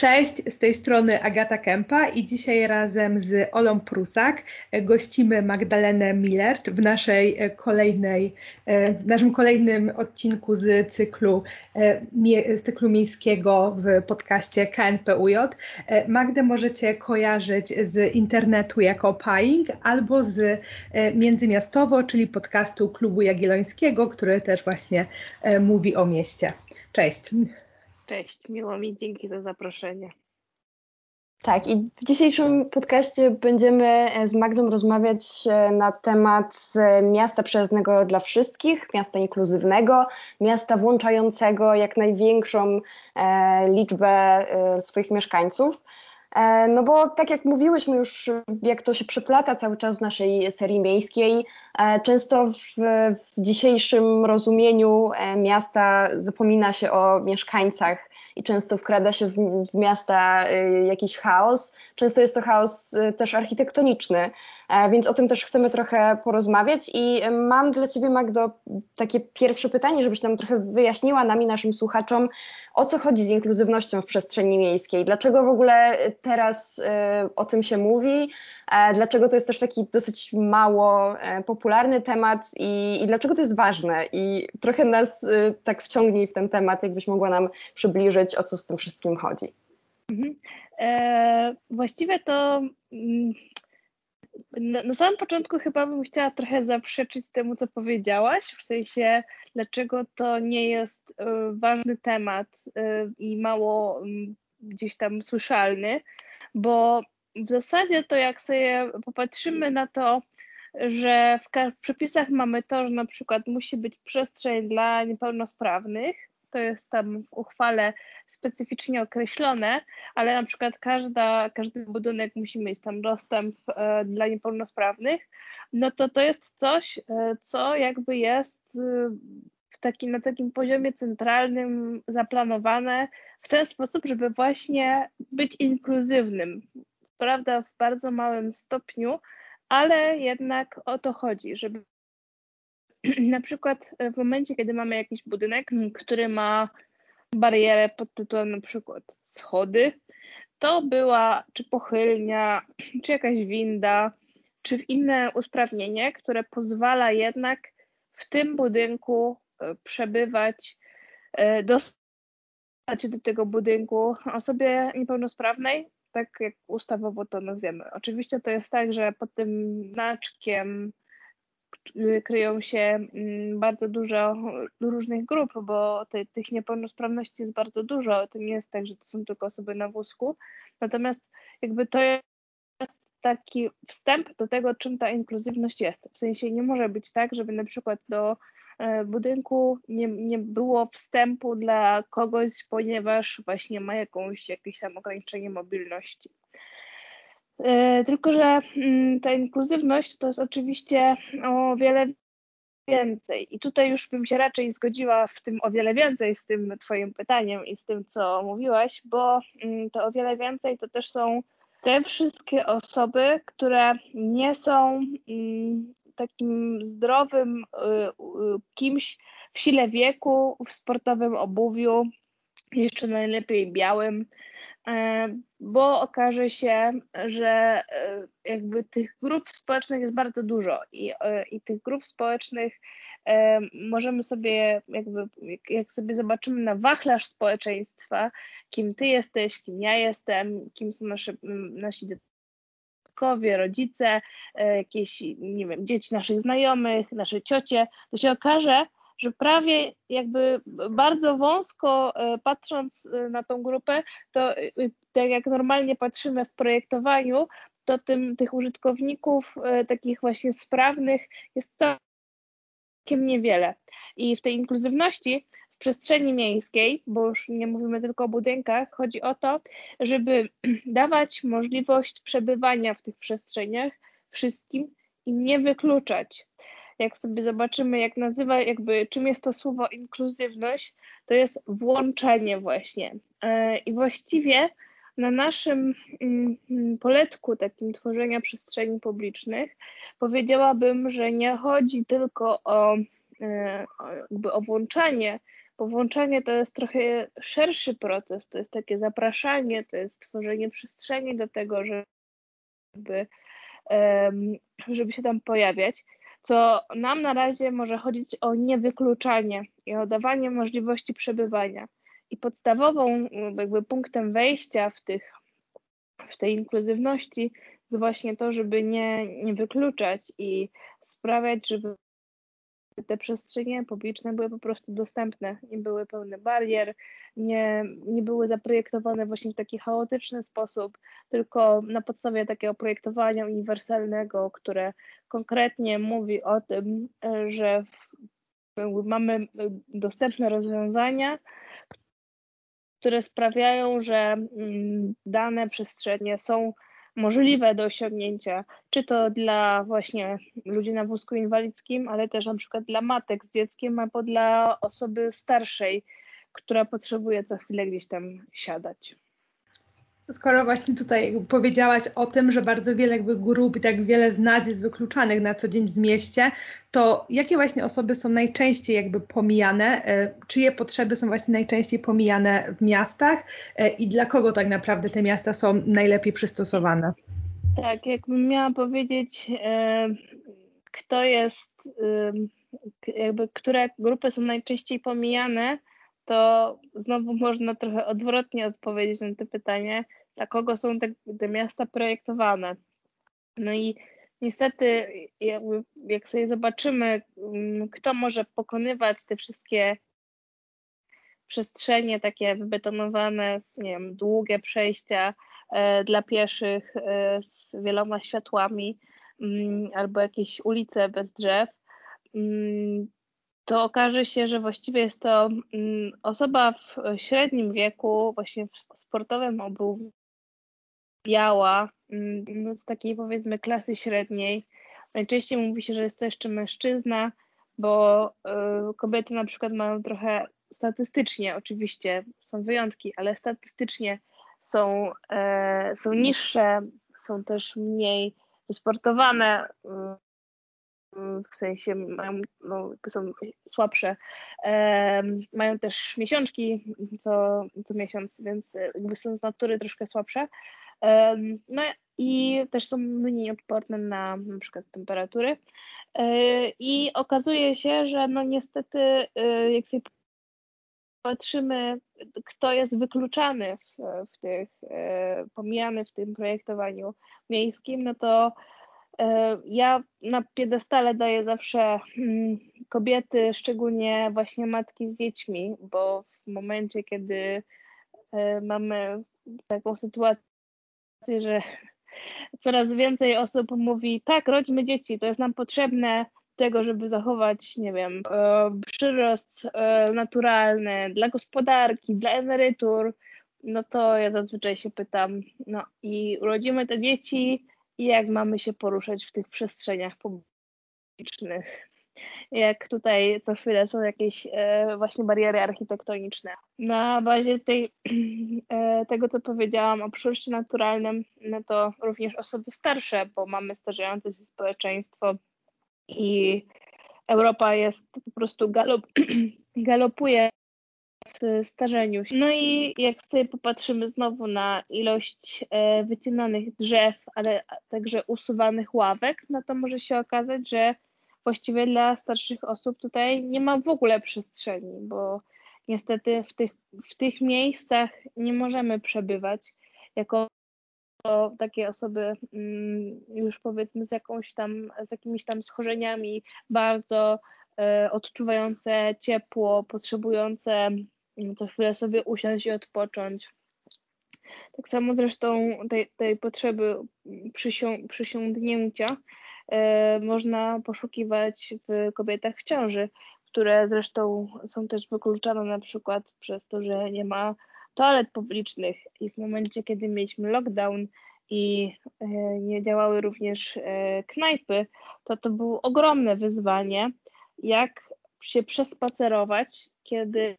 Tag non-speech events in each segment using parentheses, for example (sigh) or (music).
Cześć, z tej strony Agata Kępa i dzisiaj razem z Olą Prusak gościmy Magdalenę Millert w naszej kolejnej, w naszym kolejnym odcinku z cyklu, z cyklu miejskiego w podcaście KNPUJ. Magdę możecie kojarzyć z internetu jako Paying albo z Międzymiastowo, czyli podcastu Klubu Jagiellońskiego, który też właśnie mówi o mieście. Cześć. Cześć, miło mi, dzięki za zaproszenie. Tak, i w dzisiejszym podcaście będziemy e, z Magdą rozmawiać e, na temat e, miasta przyjaznego dla wszystkich, miasta inkluzywnego, miasta włączającego jak największą liczbę swoich mieszkańców. No bo tak jak mówiłyśmy już, jak to się przeplata cały czas w naszej serii miejskiej, często w, w dzisiejszym rozumieniu miasta zapomina się o mieszkańcach i często wkrada się w, w miasta y, jakiś chaos. Często jest to chaos też architektoniczny, e, więc o tym też chcemy trochę porozmawiać i mam dla Ciebie, Magdo, takie pierwsze pytanie, żebyś nam trochę wyjaśniła nami, naszym słuchaczom, o co chodzi z inkluzywnością w przestrzeni miejskiej. Dlaczego w ogóle teraz o tym się mówi? E, dlaczego to jest też taki dosyć mało e, popularny temat i, i dlaczego to jest ważne? I trochę nas tak wciągnij w ten temat, jakbyś mogła nam przybliżyć, o co z tym wszystkim chodzi. Mhm. E, właściwie to mm, na, samym początku chyba bym chciała trochę zaprzeczyć temu, co powiedziałaś, w sensie dlaczego to nie jest e, ważny temat e, i mało m, gdzieś tam słyszalny, bo w zasadzie to jak sobie popatrzymy na to, że w, w przepisach mamy to, że na przykład musi być przestrzeń dla niepełnosprawnych, to jest tam w uchwale specyficznie określone, ale na przykład każda, każdy budynek musi mieć tam dostęp e, dla niepełnosprawnych, no to to jest coś, e, co jakby jest e, w takim, na takim poziomie centralnym zaplanowane w ten sposób, żeby właśnie być inkluzywnym. Prawda, w bardzo małym stopniu, ale jednak o to chodzi, żeby (clears throat) na przykład w momencie, kiedy mamy jakiś budynek, który ma barierę pod tytułem na przykład schody, to była czy pochylnia, (clears throat) czy jakaś winda, czy inne usprawnienie, które pozwala jednak w tym budynku e, przebywać, e, dostać do tego budynku osobie niepełnosprawnej, tak jak ustawowo to nazwiemy. Oczywiście to jest tak, że pod tym znaczkiem kryją się mm, bardzo dużo różnych grup, bo te, tych niepełnosprawności jest bardzo dużo. To nie jest tak, że to są tylko osoby na wózku. Natomiast jakby to jest taki wstęp do tego, czym ta inkluzywność jest. W sensie nie może być tak, żeby na przykład do budynku nie, nie było wstępu dla kogoś, ponieważ właśnie ma jakąś, jakieś tam ograniczenie mobilności. E, tylko, że mm, ta inkluzywność to jest oczywiście o wiele więcej. I tutaj już bym się raczej zgodziła w tym o wiele więcej z tym Twoim pytaniem i z tym, co mówiłaś, bo mm, to o wiele więcej to też są te wszystkie osoby, które nie są mm, takim zdrowym y, y, kimś w sile wieku, w sportowym obuwiu, jeszcze najlepiej białym, E, bo okaże się, że e, jakby tych grup społecznych jest bardzo dużo i, e, i tych grup społecznych możemy sobie jakby, jak sobie zobaczymy na wachlarz społeczeństwa, kim ty jesteś, kim ja jestem, kim są nasze, nasi dziadkowie, rodzice, jakieś, nie wiem, dzieci naszych znajomych, nasze ciocie, to się okaże, że prawie jakby bardzo wąsko e, patrząc e, na tą grupę, to e, tak jak normalnie patrzymy w projektowaniu, to tym, tych użytkowników takich właśnie sprawnych jest całkiem niewiele. I w tej inkluzywności przestrzeni miejskiej, bo już nie mówimy tylko o budynkach, chodzi o to, żeby (clears throat) dawać możliwość przebywania w tych przestrzeniach wszystkim i nie wykluczać jak sobie zobaczymy, jak nazywa, jakby czym jest to słowo inkluzywność, to jest włączenie właśnie. E, I właściwie na naszym mm, poletku takim tworzenia przestrzeni publicznych powiedziałabym, że nie chodzi tylko o, e, o włączanie bo włączanie to jest trochę szerszy proces, to jest takie zapraszanie, to jest tworzenie przestrzeni do tego, żeby, żeby się tam pojawiać, co nam na razie może chodzić o niewykluczanie i o dawanie możliwości przebywania. I podstawową jakby punktem wejścia w, tych, w tej inkluzywności jest właśnie to, żeby nie, nie wykluczać i sprawiać, żeby te przestrzenie publiczne były po prostu dostępne, nie były pełne barier, nie, nie były zaprojektowane właśnie w taki chaotyczny sposób, tylko na podstawie takiego projektowania uniwersalnego, które konkretnie mówi o tym, że mamy dostępne rozwiązania, które sprawiają, że mm, dane przestrzenie są możliwe do osiągnięcia, czy to dla właśnie ludzi na wózku inwalidzkim, ale też na przykład dla matek z dzieckiem, albo dla osoby starszej, która potrzebuje co chwilę gdzieś tam siadać. Skoro właśnie tutaj powiedziałaś o tym, że bardzo wiele jakby grup i tak wiele z nas jest wykluczanych na co dzień w mieście, to jakie właśnie osoby są najczęściej jakby pomijane? E, czyje potrzeby są właśnie najczęściej pomijane w miastach e, i dla kogo tak naprawdę te miasta są najlepiej przystosowane? Tak, jakbym miała powiedzieć, e, kto jest, jakby które grupy są najczęściej pomijane, to znowu można trochę odwrotnie odpowiedzieć na to pytanie, dla kogo są te, te miasta projektowane. No i niestety, jak sobie zobaczymy, mm, kto może pokonywać te wszystkie przestrzenie takie wybetonowane, nie wiem, długie przejścia e, dla pieszych e, z wieloma światłami mm, albo jakieś ulice bez drzew, mm, to okaże się, że właściwie jest to mm, osoba w średnim wieku, właśnie w sportowym obuwiu, biała, mm, no z takiej powiedzmy klasy średniej. Najczęściej mówi się, że jest to jeszcze mężczyzna, bo y, kobiety na przykład mają trochę statystycznie, oczywiście są wyjątki, ale statystycznie są, e, są niższe, są też mniej wysportowane, y, w sensie mają, no, są słabsze. E, mają też miesiączki co, co miesiąc, więc jakby są z natury troszkę słabsze. No i też są mniej odporne na na przykład temperatury. E, I okazuje się, że no niestety e, jak sobie patrzymy, kto jest wykluczany w, w tych, e, pomijany w tym projektowaniu miejskim, no to ja na piedestale daję zawsze mm, kobiety, szczególnie właśnie matki z dziećmi, bo w momencie, kiedy mamy taką sytuację, że coraz więcej osób mówi, tak, rodźmy dzieci, to jest nam potrzebne tego, żeby zachować, nie wiem, e, przyrost naturalny dla gospodarki, dla emerytur, no to ja zazwyczaj się pytam, no i urodzimy te dzieci, i jak mamy się poruszać w tych przestrzeniach publicznych. Jak tutaj co chwilę są jakieś e, właśnie bariery architektoniczne. Na bazie tej, (clears throat) e, tego, co powiedziałam o przyroście naturalnym, no to również osoby starsze, bo mamy starzejące się społeczeństwo i Europa jest po prostu galop, (clears throat) galopuje w starzeniu się. No i jak sobie popatrzymy znowu na ilość e, wycinanych drzew, ale także usuwanych ławek, no to może się okazać, że właściwie dla starszych osób tutaj nie ma w ogóle przestrzeni, bo niestety w tych, w tych miejscach nie możemy przebywać jako takie osoby mm, już powiedzmy z jakąś tam, z jakimiś tam schorzeniami, bardzo e, odczuwające ciepło, potrzebujące co chwilę sobie usiąść i odpocząć. Tak samo zresztą tej, tej potrzeby przysią, można poszukiwać w kobietach w ciąży, które zresztą są też wykluczane na przykład przez to, że nie ma toalet publicznych i w momencie, kiedy mieliśmy lockdown i e, nie działały również e, knajpy, to to było ogromne wyzwanie, jak się przespacerować, kiedy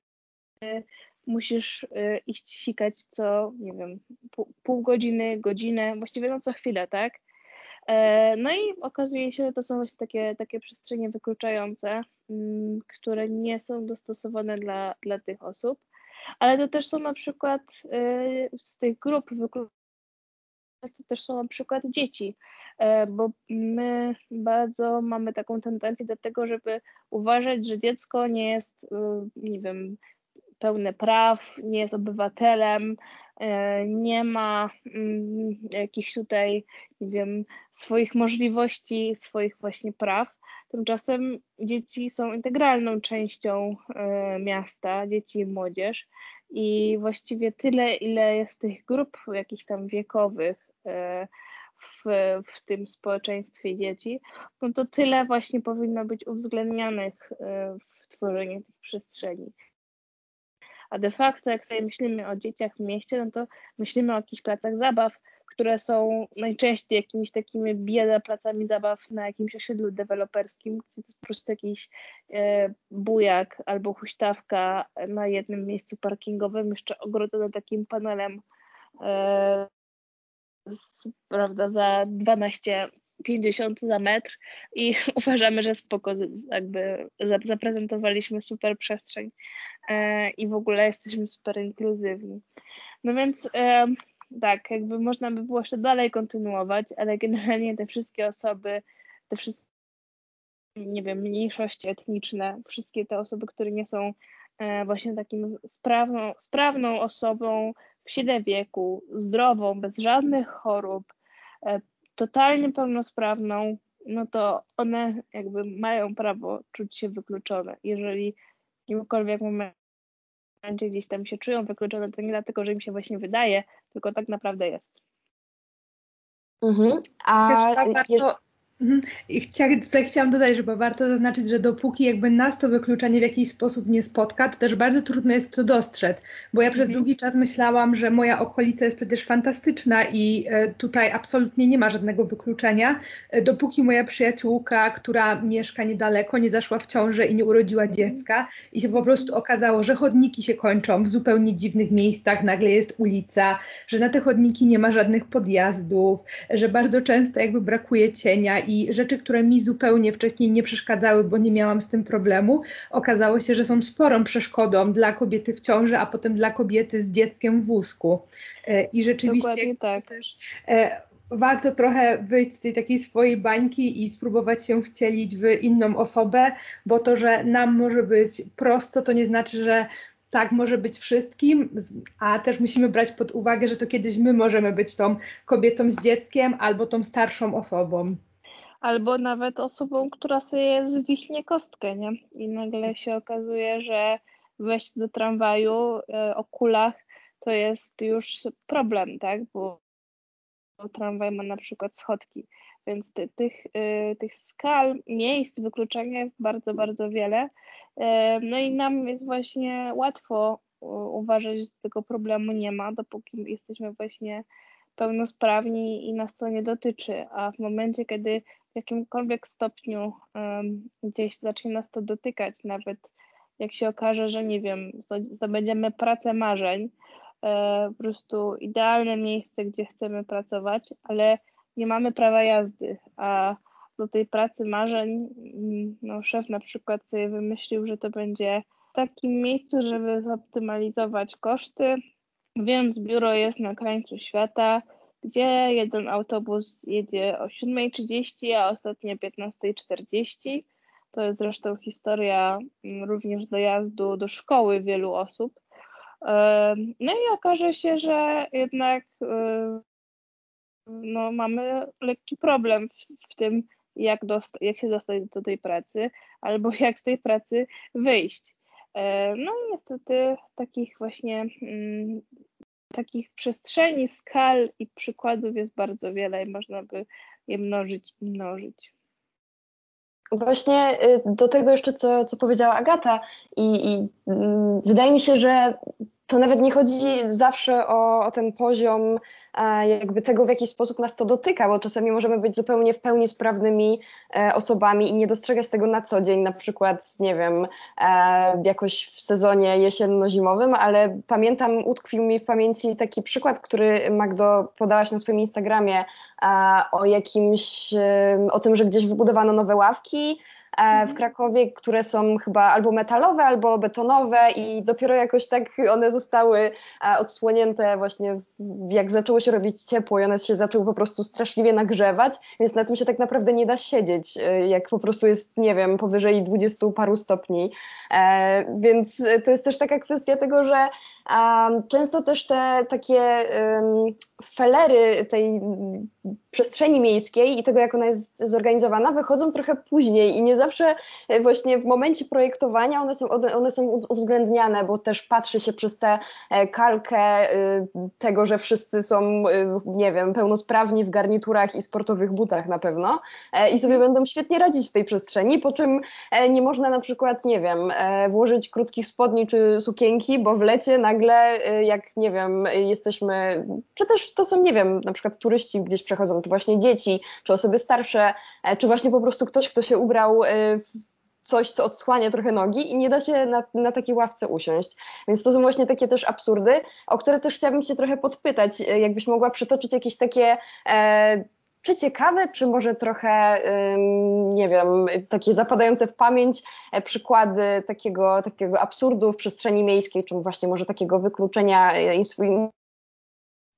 musisz iść sikać co, nie wiem, pół godziny, godzinę, właściwie no co chwilę, tak? E, no i okazuje się, że to są właśnie takie, takie przestrzenie wykluczające, mm, które nie są dostosowane dla, dla tych osób, ale to też są na przykład e, z tych grup wykluczających to też są na przykład dzieci, e, bo my bardzo mamy taką tendencję do tego, żeby uważać, że dziecko nie jest, nie wiem, pełne praw, nie jest obywatelem, nie ma mm, jakichś tutaj, nie wiem, swoich możliwości, swoich właśnie praw. Tymczasem dzieci są integralną częścią e, miasta, dzieci i młodzież i właściwie tyle, ile jest tych grup jakichś tam wiekowych e, w, w tym społeczeństwie dzieci, no to tyle właśnie powinno być uwzględnianych w tworzeniu tych przestrzeni. A de facto, jak sobie myślimy o dzieciach w mieście, no to myślimy o jakichś placach zabaw, które są najczęściej jakimiś takimi bieda placami zabaw na jakimś osiedlu deweloperskim, gdzie to jest po prostu jakiś e, bujak albo huśtawka na jednym miejscu parkingowym, jeszcze ogrodzone takim panelem e, z, prawda, za 12 50 za metr i (laughs) uważamy, że spoko, jakby zaprezentowaliśmy super przestrzeń e, i w ogóle jesteśmy super inkluzywni. No więc e, tak, jakby można by było jeszcze dalej kontynuować, ale generalnie te wszystkie osoby, te wszystkie, nie wiem, mniejszości etniczne, wszystkie te osoby, które nie są e, właśnie takim sprawną, sprawną osobą w siedem wieku, zdrową, bez żadnych chorób, totalnie pełnosprawną, no to one jakby mają prawo czuć się wykluczone. Jeżeli w jakimkolwiek momencie gdzieś tam się czują wykluczone, to nie dlatego, że im się właśnie wydaje, tylko tak naprawdę jest. Mhm. A warto, Mhm. I tutaj chciałam dodać, że warto zaznaczyć, że dopóki jakby nas to wykluczenie w jakiś sposób nie spotka, to też bardzo trudno jest to dostrzec, bo ja mhm. przez długi czas myślałam, że moja okolica jest przecież fantastyczna i e, tutaj absolutnie nie ma żadnego wykluczenia, e, dopóki moja przyjaciółka, która mieszka niedaleko, nie zaszła w ciążę i nie urodziła mhm. dziecka i się po prostu okazało, że chodniki się kończą w zupełnie dziwnych miejscach, nagle jest ulica, że na te chodniki nie ma żadnych podjazdów, że bardzo często jakby brakuje cienia i rzeczy, które mi zupełnie wcześniej nie przeszkadzały, bo nie miałam z tym problemu, okazało się, że są sporą przeszkodą dla kobiety w ciąży, a potem dla kobiety z dzieckiem w wózku. E, I rzeczywiście tak. też e, warto trochę wyjść z tej takiej swojej bańki i spróbować się wcielić w inną osobę, bo to, że nam może być prosto, to nie znaczy, że tak może być wszystkim, a też musimy brać pod uwagę, że to kiedyś my możemy być tą kobietą z dzieckiem albo tą starszą osobą albo nawet osobą, która sobie zwichnie kostkę, nie? I nagle się okazuje, że wejść do tramwaju e, o kulach to jest już problem, tak? Bo tramwaj ma na przykład schodki, więc ty, tych, y, tych skal, miejsc wykluczenia jest bardzo, bardzo wiele. Y, no i nam jest właśnie łatwo uważać, że tego problemu nie ma, dopóki jesteśmy właśnie pełnosprawni i nas to nie dotyczy, a w momencie, kiedy w jakimkolwiek stopniu gdzieś zacznie nas to dotykać, nawet jak się okaże, że nie wiem, zdobędziemy pracę marzeń, e, po prostu idealne miejsce, gdzie chcemy pracować, ale nie mamy prawa jazdy, a do tej pracy marzeń mm, no, szef na przykład sobie wymyślił, że to będzie w takim miejscu, żeby zoptymalizować koszty, więc biuro jest na krańcu świata, gdzie jeden autobus jedzie o 7.30, a ostatni o 15.40. To jest zresztą historia mm, również dojazdu do szkoły wielu osób. No i okaże się, że jednak no, mamy lekki problem w, w tym, jak, jak się dostać do tej pracy, albo (laughs) jak z tej pracy wyjść. No i niestety takich właśnie mm, takich przestrzeni, skal i przykładów jest bardzo wiele i można by je mnożyć i mnożyć. Właśnie y, do tego jeszcze, co, co powiedziała Agata, i, i mm, wydaje mi się, że to nawet nie chodzi zawsze o, o ten poziom e, jakby tego, w jaki sposób nas to dotyka, bo czasami możemy być zupełnie w pełni sprawnymi e, osobami i nie dostrzegać tego na co dzień, na przykład, nie wiem, e, jakoś w sezonie jesienno-zimowym, ale pamiętam, utkwił mi w pamięci taki przykład, który Magdo podałaś na swoim Instagramie o jakimś, o tym, że gdzieś wybudowano nowe ławki, E, w mhm. Krakowie, które są chyba albo metalowe, albo betonowe i dopiero jakoś tak one zostały e, odsłonięte właśnie jak zaczęło się robić ciepło i one się zaczęły po prostu straszliwie nagrzewać, więc na tym się tak naprawdę nie da siedzieć, e, jak po prostu jest, nie wiem, powyżej 20 paru stopni. Więc to jest też taka kwestia tego, że często też te takie felery tej przestrzeni miejskiej i tego, jak ona jest zorganizowana, wychodzą trochę później i nie zawsze e, właśnie w momencie projektowania one są, one są uwzględniane, bo też patrzy się przez tę e, kalkę e, tego, że wszyscy są, nie wiem, pełnosprawni w garniturach i sportowych butach na pewno i sobie mhm. będą świetnie radzić w tej przestrzeni, po czym nie można na przykład, nie wiem, włożyć krótkich spodni czy sukienki, bo w lecie nagle, jak nie wiem, jesteśmy, czy też to są, nie wiem, na przykład turyści gdzieś przechodzą, czy właśnie dzieci, czy osoby starsze, czy właśnie po prostu ktoś, kto się ubrał coś, co odsłania trochę nogi i nie da się na, na takiej ławce usiąść. Więc to są właśnie takie też absurdy, o które też chciałabym Cię trochę podpytać, e, jakbyś mogła przytoczyć jakieś takie e, czy ciekawe, czy może trochę, nie wiem, takie zapadające w pamięć e, przykłady takiego, takiego absurdu w przestrzeni miejskiej, czy właśnie może takiego wykluczenia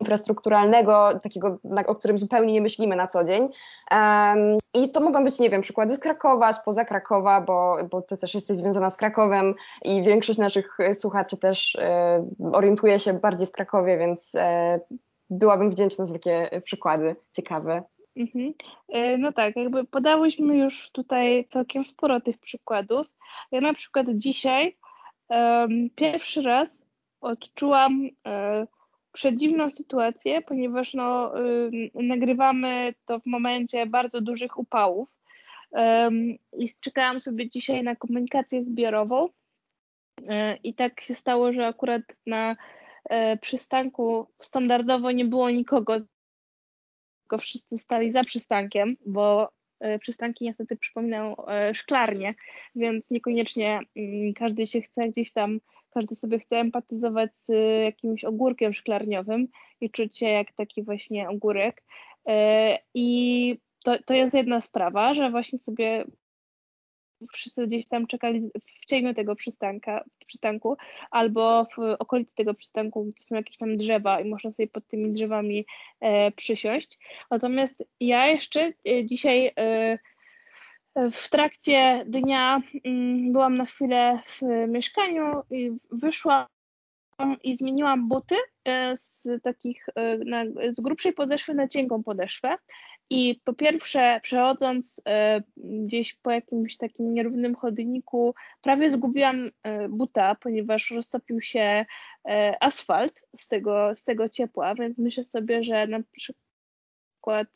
infrastrukturalnego, takiego, o którym zupełnie nie myślimy na co dzień. Um, I to mogą być, nie wiem, przykłady z Krakowa, spoza Krakowa, bo, bo ty też jesteś związana z Krakowem i większość naszych słuchaczy też e, orientuje się bardziej w Krakowie, więc e, byłabym wdzięczna za takie przykłady ciekawe. Mhm. E, no tak, jakby podałyśmy już tutaj całkiem sporo tych przykładów. Ja na przykład dzisiaj um, pierwszy raz odczułam um, przedziwną sytuację, ponieważ no, y, nagrywamy to w momencie bardzo dużych upałów. I czekałam sobie dzisiaj na komunikację zbiorową. Y, i tak się stało, że akurat na y, przystanku standardowo nie było nikogo, tylko wszyscy stali za przystankiem, bo E, przystanki niestety przypominają e, szklarnie, więc niekoniecznie mm, każdy się chce gdzieś tam, każdy sobie chce empatyzować z jakimś ogórkiem szklarniowym i czuć się jak taki właśnie ogórek. E, I to, to jest jedna sprawa, że właśnie sobie wszyscy gdzieś tam czekali w cieniu tego przystanka, przystanku albo w okolicy tego przystanku, gdzie są jakieś tam drzewa i można sobie pod tymi drzewami e, przysiąść. Natomiast ja jeszcze e, dzisiaj e, w trakcie dnia mm, byłam na chwilę w mieszkaniu i wyszłam i zmieniłam buty e, z takich e, na, z grubszej podeszwy na cienką podeszwę. I po pierwsze, przechodząc e, gdzieś po jakimś takim nierównym chodniku, prawie zgubiłam buta, ponieważ roztopił się asfalt z tego, z tego ciepła, więc myślę sobie, że na przykład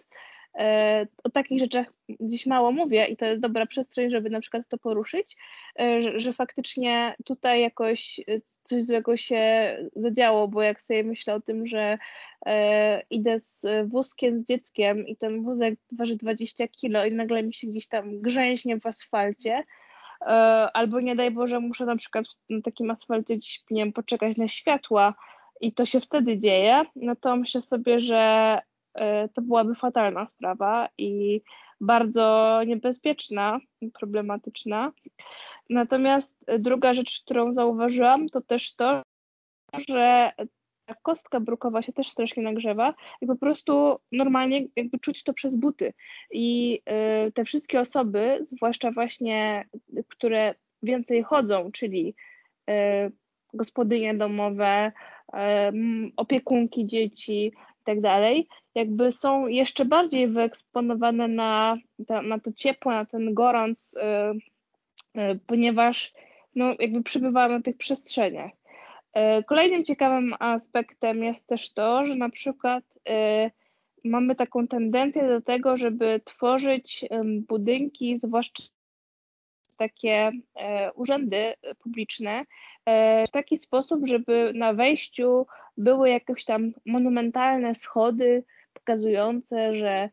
o takich rzeczach dziś mało mówię i to jest dobra przestrzeń, żeby na przykład to poruszyć, że, że faktycznie tutaj jakoś coś złego się zadziało, bo jak sobie myślę o tym, że e, idę z wózkiem z dzieckiem i ten wózek waży 20 kilo i nagle mi się gdzieś tam grzęźnie w asfalcie, e, albo nie daj Boże muszę na przykład na takim asfalcie gdzieś, nie wiem, poczekać na światła i to się wtedy dzieje, no to myślę sobie, że E, to byłaby fatalna sprawa i bardzo niebezpieczna, problematyczna. Natomiast druga rzecz, którą zauważyłam, to też to, że ta kostka brukowa się też strasznie nagrzewa i po prostu normalnie jakby czuć to przez buty. I e, te wszystkie osoby, zwłaszcza właśnie, które więcej chodzą, czyli e, gospodynie domowe, opiekunki dzieci, tak dalej, jakby są jeszcze bardziej wyeksponowane na, na to ciepło, na ten gorąc, ponieważ no, jakby przebywają na tych przestrzeniach. Yy, kolejnym ciekawym aspektem jest też to, że na przykład mamy taką tendencję do tego, żeby tworzyć budynki, zwłaszcza takie e, urzędy publiczne w taki sposób, żeby na wejściu były jakieś tam monumentalne schody pokazujące, że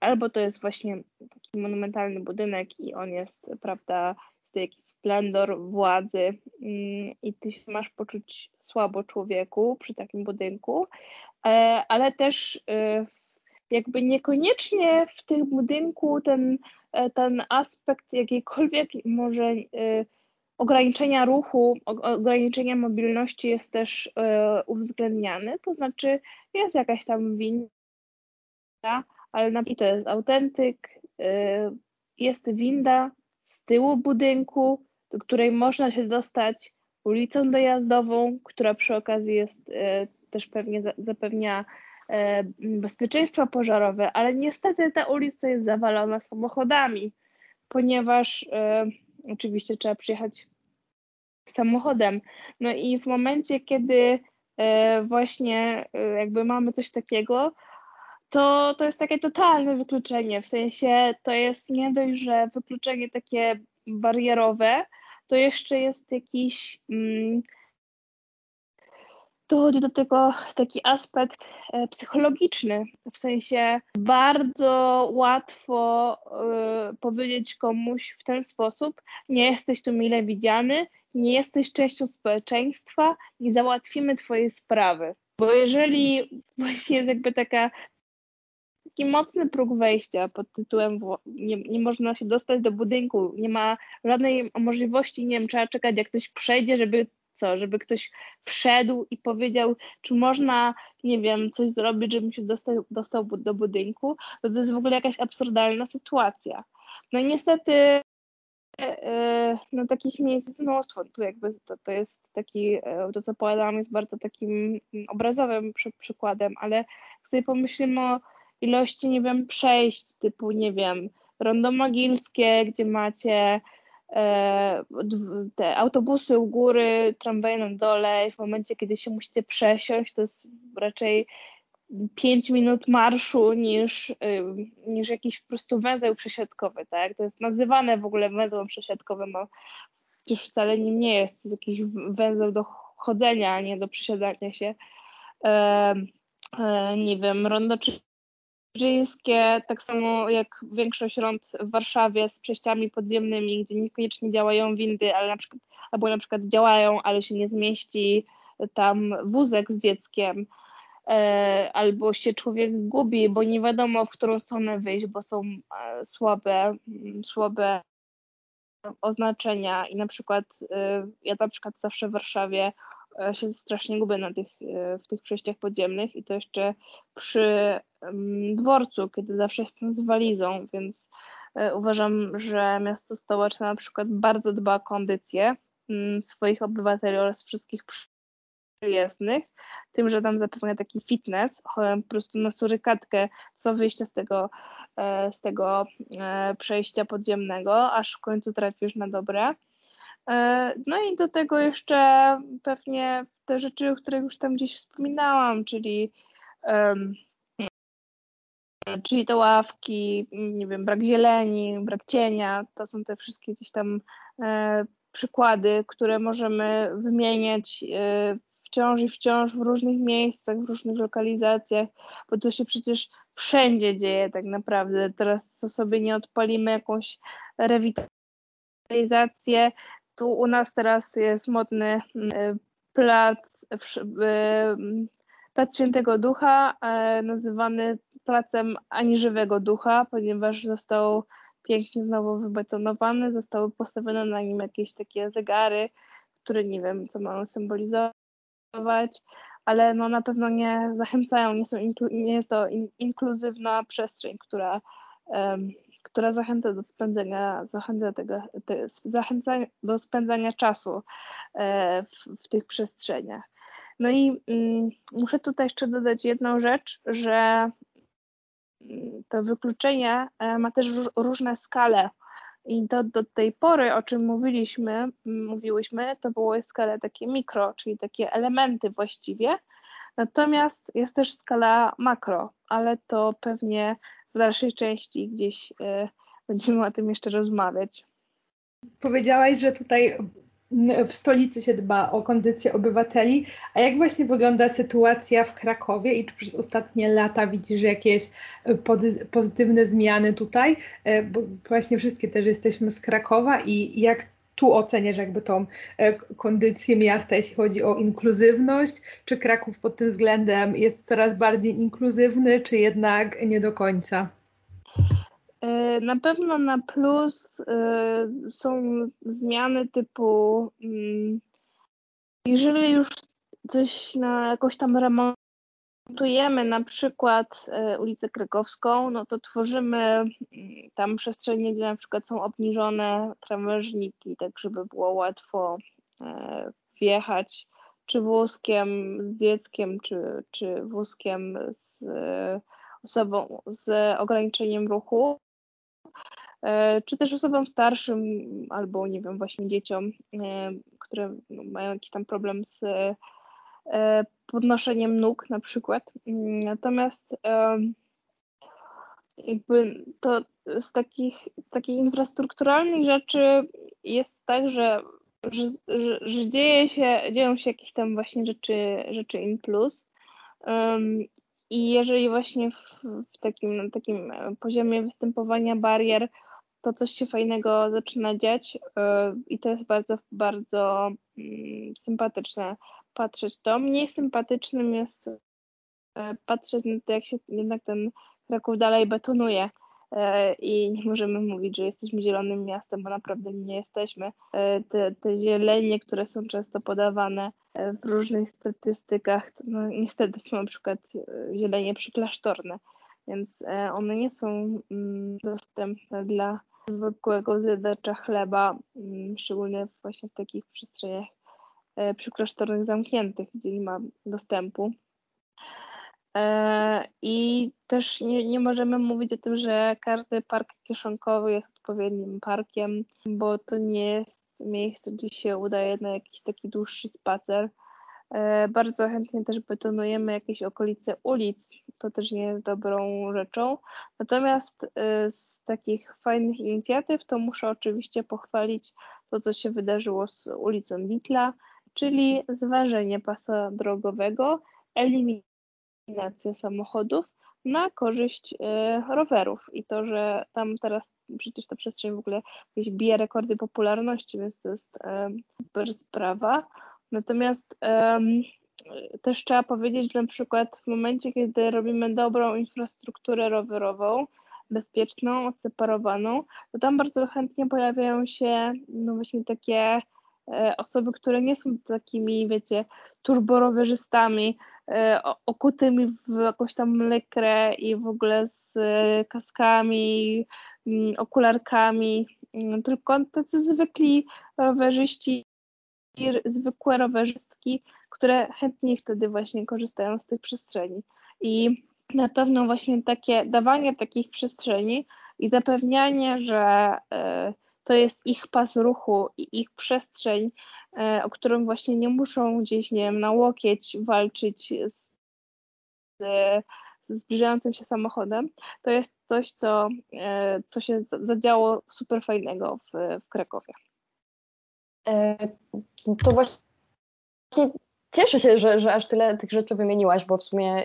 albo to jest właśnie taki monumentalny budynek i on jest, prawda, to jakiś splendor władzy. Mm, i ty się masz poczuć słabo człowieku przy takim budynku, ale też jakby niekoniecznie w tym budynku ten, e, ten aspekt jakiejkolwiek może e, ograniczenia ruchu, ograniczenia mobilności jest też e, uwzględniany, to znaczy jest jakaś tam winda, ale na to jest autentyk, jest winda z tyłu budynku, do której można się dostać ulicą dojazdową, która przy okazji jest też pewnie zapewnia E, bezpieczeństwa pożarowe, ale niestety ta ulica jest zawalona samochodami, ponieważ oczywiście trzeba przyjechać samochodem. No i w momencie, kiedy właśnie jakby mamy coś takiego, to, to jest takie totalne wykluczenie. W sensie to jest nie dość, że wykluczenie takie barierowe, to jeszcze jest jakiś mm, dochodzi do tego taki aspekt e, psychologiczny, w sensie bardzo łatwo y, powiedzieć komuś w ten sposób, nie jesteś tu mile widziany, nie jesteś częścią społeczeństwa, nie załatwimy twojej sprawy. Bo jeżeli właśnie jest jakby taka taki mocny próg wejścia pod tytułem nie, nie można się dostać do budynku, nie ma żadnej możliwości, nie wiem, trzeba czekać jak ktoś przejdzie, żeby co, żeby ktoś wszedł i powiedział, czy można, nie wiem, coś zrobić, żebym się dostał, dostał do budynku, to jest w ogóle jakaś absurdalna sytuacja. No i niestety e, no takich miejsc jest mnóstwo. Tu jakby to, to jest taki, e, to co opowiadałam jest bardzo takim obrazowym przy, przykładem, ale sobie pomyślimy o ilości, nie wiem, przejść typu, nie wiem, rondo magilskie, gdzie macie E, te autobusy u góry, tramwaje na dole i w momencie, kiedy się musicie przesiąść, to jest raczej 5 minut marszu niż, y, niż jakiś po prostu węzeł przesiadkowy, tak? To jest nazywane w ogóle węzłem przesiadkowym, a przecież wcale nim nie jest. To jest jakiś węzeł do chodzenia, a nie do przesiadania się. E, e, nie wiem, rondo czy Brzyńskie, tak samo jak większość rond w Warszawie z przejściami podziemnymi, gdzie niekoniecznie działają windy, ale na przykład, albo na przykład działają, ale się nie zmieści tam wózek z dzieckiem, e, albo się człowiek gubi, bo nie wiadomo, w którą stronę wyjść, bo są e, słabe, słabe oznaczenia. I na przykład e, ja na przykład zawsze w Warszawie się strasznie gubię na tych, e, w tych przejściach podziemnych i to jeszcze przy dworcu, kiedy zawsze jestem z walizą, więc e, uważam, że miasto stołeczne na przykład bardzo dba o kondycję swoich obywateli oraz wszystkich przyjezdnych, tym, że tam zapewnia taki fitness, po prostu na surykatkę co wyjście z tego, z tego przejścia podziemnego, aż w końcu trafisz na dobre. E, no i do tego jeszcze pewnie te rzeczy, o których już tam gdzieś wspominałam, czyli um, czyli te ławki, nie wiem, brak zieleni, brak cienia, to są te wszystkie gdzieś tam e, przykłady, które możemy wymieniać e, wciąż i wciąż w różnych miejscach, w różnych lokalizacjach, bo to się przecież wszędzie dzieje tak naprawdę. Teraz co sobie nie odpalimy jakąś rewitalizację, tu u nas teraz jest modny mm, plac, plac Świętego Ducha, e, nazywany placem ani żywego ducha, ponieważ został pięknie znowu wybetonowany, zostały postawione na nim jakieś takie zegary, które nie wiem, co mają symbolizować, ale no na pewno nie zachęcają, nie, są nie jest to in, inkluzywna przestrzeń, która um, która zachęca do spędzenia, zachęca, tego, te, zachęca do spędzania czasu e, w, w tych przestrzeniach. No i mm, muszę tutaj jeszcze dodać jedną rzecz, że mm, to wykluczenie e, ma też różne skale. I to do tej pory, o czym mówiliśmy, mówiłyśmy, to było skale takie mikro, czyli takie elementy właściwie. Natomiast jest też skala makro, ale to pewnie w dalszej części gdzieś e, będziemy o tym jeszcze rozmawiać. Powiedziałaś, że tutaj w stolicy się dba o kondycję obywateli, a jak właśnie wygląda sytuacja w Krakowie i czy przez ostatnie lata widzisz jakieś e, pozytywne zmiany tutaj? E, bo właśnie wszystkie też jesteśmy z Krakowa i jak tu oceniasz jakby tą e, kondycję miasta, jeśli chodzi o inkluzywność? Czy Kraków pod tym względem jest coraz bardziej inkluzywny, czy jednak nie do końca? E, na pewno na plus e, są zmiany typu, mm, jeżeli już coś na jakoś tam remontujemy, na przykład e, ulicę Krakowską, no to tworzymy mm, tam przestrzenie, gdzie na przykład są obniżone krawężniki, tak żeby było łatwo wjechać czy wózkiem z dzieckiem, czy, czy wózkiem z osobą z ograniczeniem ruchu. E, czy też osobom starszym albo nie wiem, właśnie dzieciom, e, które no, mają jakiś tam problem z e, podnoszeniem nóg na przykład. Natomiast jakby to z takich, takich infrastrukturalnych rzeczy jest tak, że, że, że, że dzieje się, dzieją się jakieś tam właśnie rzeczy, rzeczy in plus. I jeżeli właśnie w, w takim, na takim poziomie występowania barier to coś się fajnego zaczyna dziać yy, i to jest bardzo, bardzo mm, sympatyczne patrzeć to. Mniej sympatycznym jest yy, patrzeć na to, jak się jednak ten Kraków dalej betonuje yy, i nie możemy mówić, że jesteśmy zielonym miastem, bo naprawdę nie jesteśmy. Te, te zielenie, które są często podawane w różnych statystykach, no niestety są na przykład zielenie przyklasztorne, więc one nie są mm, dostępne dla zwykłego zjadacza chleba, mm, szczególnie właśnie w takich przestrzeniach e, przyklasztornych zamkniętych, gdzie nie ma dostępu. E, I też nie, nie możemy mówić o tym, że każdy park kieszonkowy jest odpowiednim parkiem, bo to nie jest miejsce, gdzie się udaje na jakiś taki dłuższy spacer. E, bardzo chętnie też betonujemy jakieś okolice ulic, to też nie jest dobrą rzeczą. Natomiast z takich fajnych inicjatyw to muszę oczywiście pochwalić to, co się wydarzyło z ulicą Ditla, czyli zważenie pasa drogowego, eliminacja samochodów na korzyść e, rowerów i to, że tam teraz przecież ta przestrzeń w ogóle bije rekordy popularności, więc to jest super sprawa. Natomiast um, też trzeba powiedzieć, że na przykład w momencie, kiedy robimy dobrą infrastrukturę rowerową, bezpieczną, odseparowaną, to tam bardzo chętnie pojawiają się no właśnie takie e, osoby, które nie są takimi, wiecie, turborowerzystami, e, okutymi w jakąś tam lekrę i w ogóle z e, kaskami, mm, okularkami, mm, tylko tacy zwykli rowerzyści zwykłe rowerzystki, które chętnie wtedy właśnie korzystają z tych przestrzeni. I na pewno właśnie takie dawanie takich przestrzeni i zapewnianie, że e, to jest ich pas ruchu i ich przestrzeń, e, o którym właśnie nie muszą gdzieś, nie wiem, na łokieć walczyć z, z zbliżającym się samochodem, to jest coś, co, e, co się zadziało super fajnego w, w Krakowie. To właśnie cieszę się, że, że aż tyle tych rzeczy wymieniłaś, bo w sumie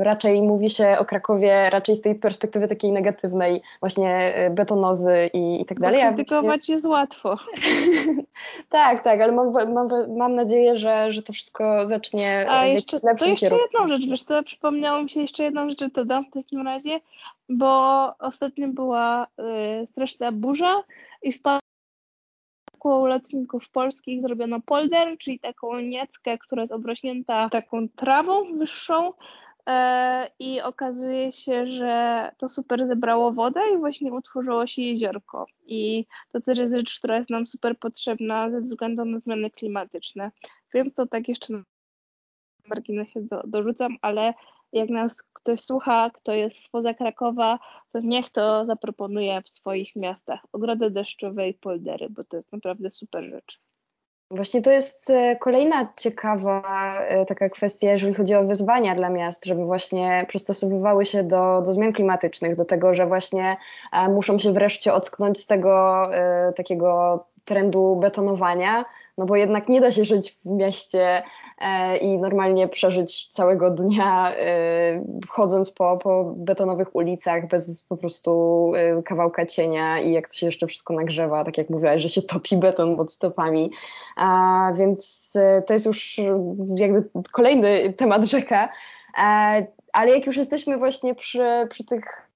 y, raczej mówi się o Krakowie raczej z tej perspektywy takiej negatywnej, właśnie y, betonozy i, i tak dalej. Krytykować właśnie... jest łatwo. (laughs) tak, tak, ale mam, mam, mam nadzieję, że, że to wszystko zacznie A jeszcze, to jeszcze kierunku. jedną rzecz, wiesz co, przypomniało mi się jeszcze jedną rzecz, to dam w takim razie, bo ostatnio była y, straszna burza i wpadła u lotników polskich zrobiono polder, czyli taką nieckę, która jest obrośnięta taką trawą wyższą e, i okazuje się, że to super zebrało wodę i właśnie utworzyło się jeziorko. I to też jest rzecz, która jest nam super potrzebna ze względu na zmiany klimatyczne. Więc to tak jeszcze na marginesie do, dorzucam, ale jak nas ktoś słucha, kto jest spoza Krakowa, to niech to zaproponuje w swoich miastach. Ogrody deszczowe i poldery, bo to jest naprawdę super rzecz. Właśnie to jest e, kolejna ciekawa e, taka kwestia, jeżeli chodzi o wyzwania dla miast, żeby właśnie przystosowywały się do, do zmian klimatycznych, do tego, że właśnie e, muszą się wreszcie ocknąć z tego takiego trendu betonowania, no bo jednak nie da się żyć w mieście e, i normalnie przeżyć całego dnia e, chodząc po, po betonowych ulicach bez po prostu e, kawałka cienia i jak to się jeszcze wszystko nagrzewa, tak jak mówiłaś, że się topi beton pod stopami. A, więc to jest już jakby kolejny temat rzeka. Ale jak już jesteśmy właśnie przy, przy tych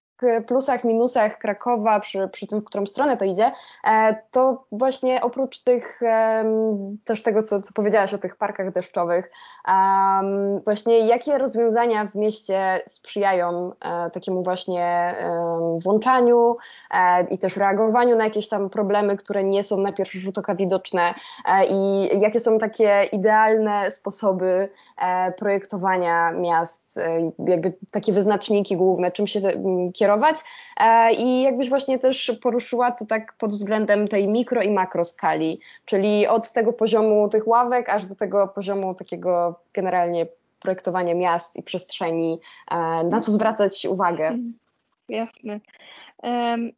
plusach, minusach Krakowa, przy, przy tym, w którą stronę to idzie, e, to właśnie oprócz tych, też tego, co, co powiedziałaś o tych parkach deszczowych, właśnie jakie rozwiązania w mieście sprzyjają e, takiemu właśnie włączaniu e, i też reagowaniu na jakieś tam problemy, które nie są na pierwszy rzut oka widoczne i jakie są takie idealne sposoby projektowania miast, jakby takie wyznaczniki główne, czym się kierować kierować e, i jakbyś właśnie też poruszyła to tak pod względem tej mikro i makro skali, czyli od tego poziomu tych ławek aż do tego poziomu takiego generalnie projektowania miast i przestrzeni, e, na co zwracać uwagę. Mhm. Jasne.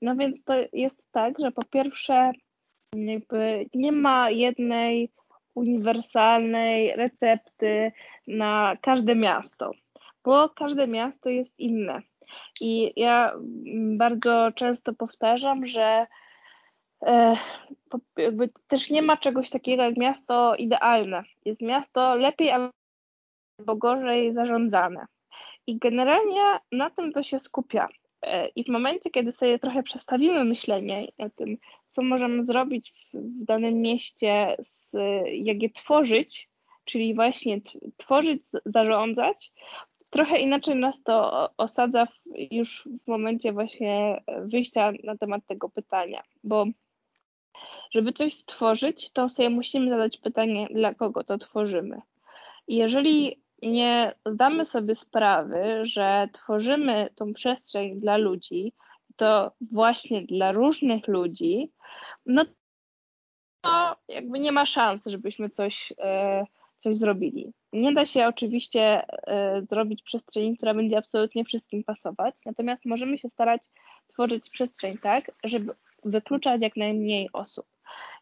No więc to jest tak, że po pierwsze jakby nie ma jednej uniwersalnej recepty na każde miasto, bo każde miasto jest inne. I ja bardzo często powtarzam, że e, jakby też nie ma czegoś takiego jak miasto idealne. Jest miasto lepiej albo gorzej zarządzane. I generalnie na tym to się skupia. E, I w momencie, kiedy sobie trochę przestawimy myślenie na tym, co możemy zrobić w, danym mieście, z, jak je tworzyć, czyli właśnie tworzyć, zarządzać, trochę inaczej nas to osadza w, już w momencie właśnie wyjścia na temat tego pytania, bo żeby coś stworzyć, to sobie musimy zadać pytanie, dla kogo to tworzymy. I jeżeli nie zdamy sobie sprawy, że tworzymy tą przestrzeń dla ludzi, to właśnie dla różnych ludzi, no to jakby nie ma szans, żebyśmy coś e, coś zrobili. Nie da się oczywiście y, zrobić przestrzeni, która będzie absolutnie wszystkim pasować, natomiast możemy się starać tworzyć przestrzeń tak, żeby wykluczać jak najmniej osób.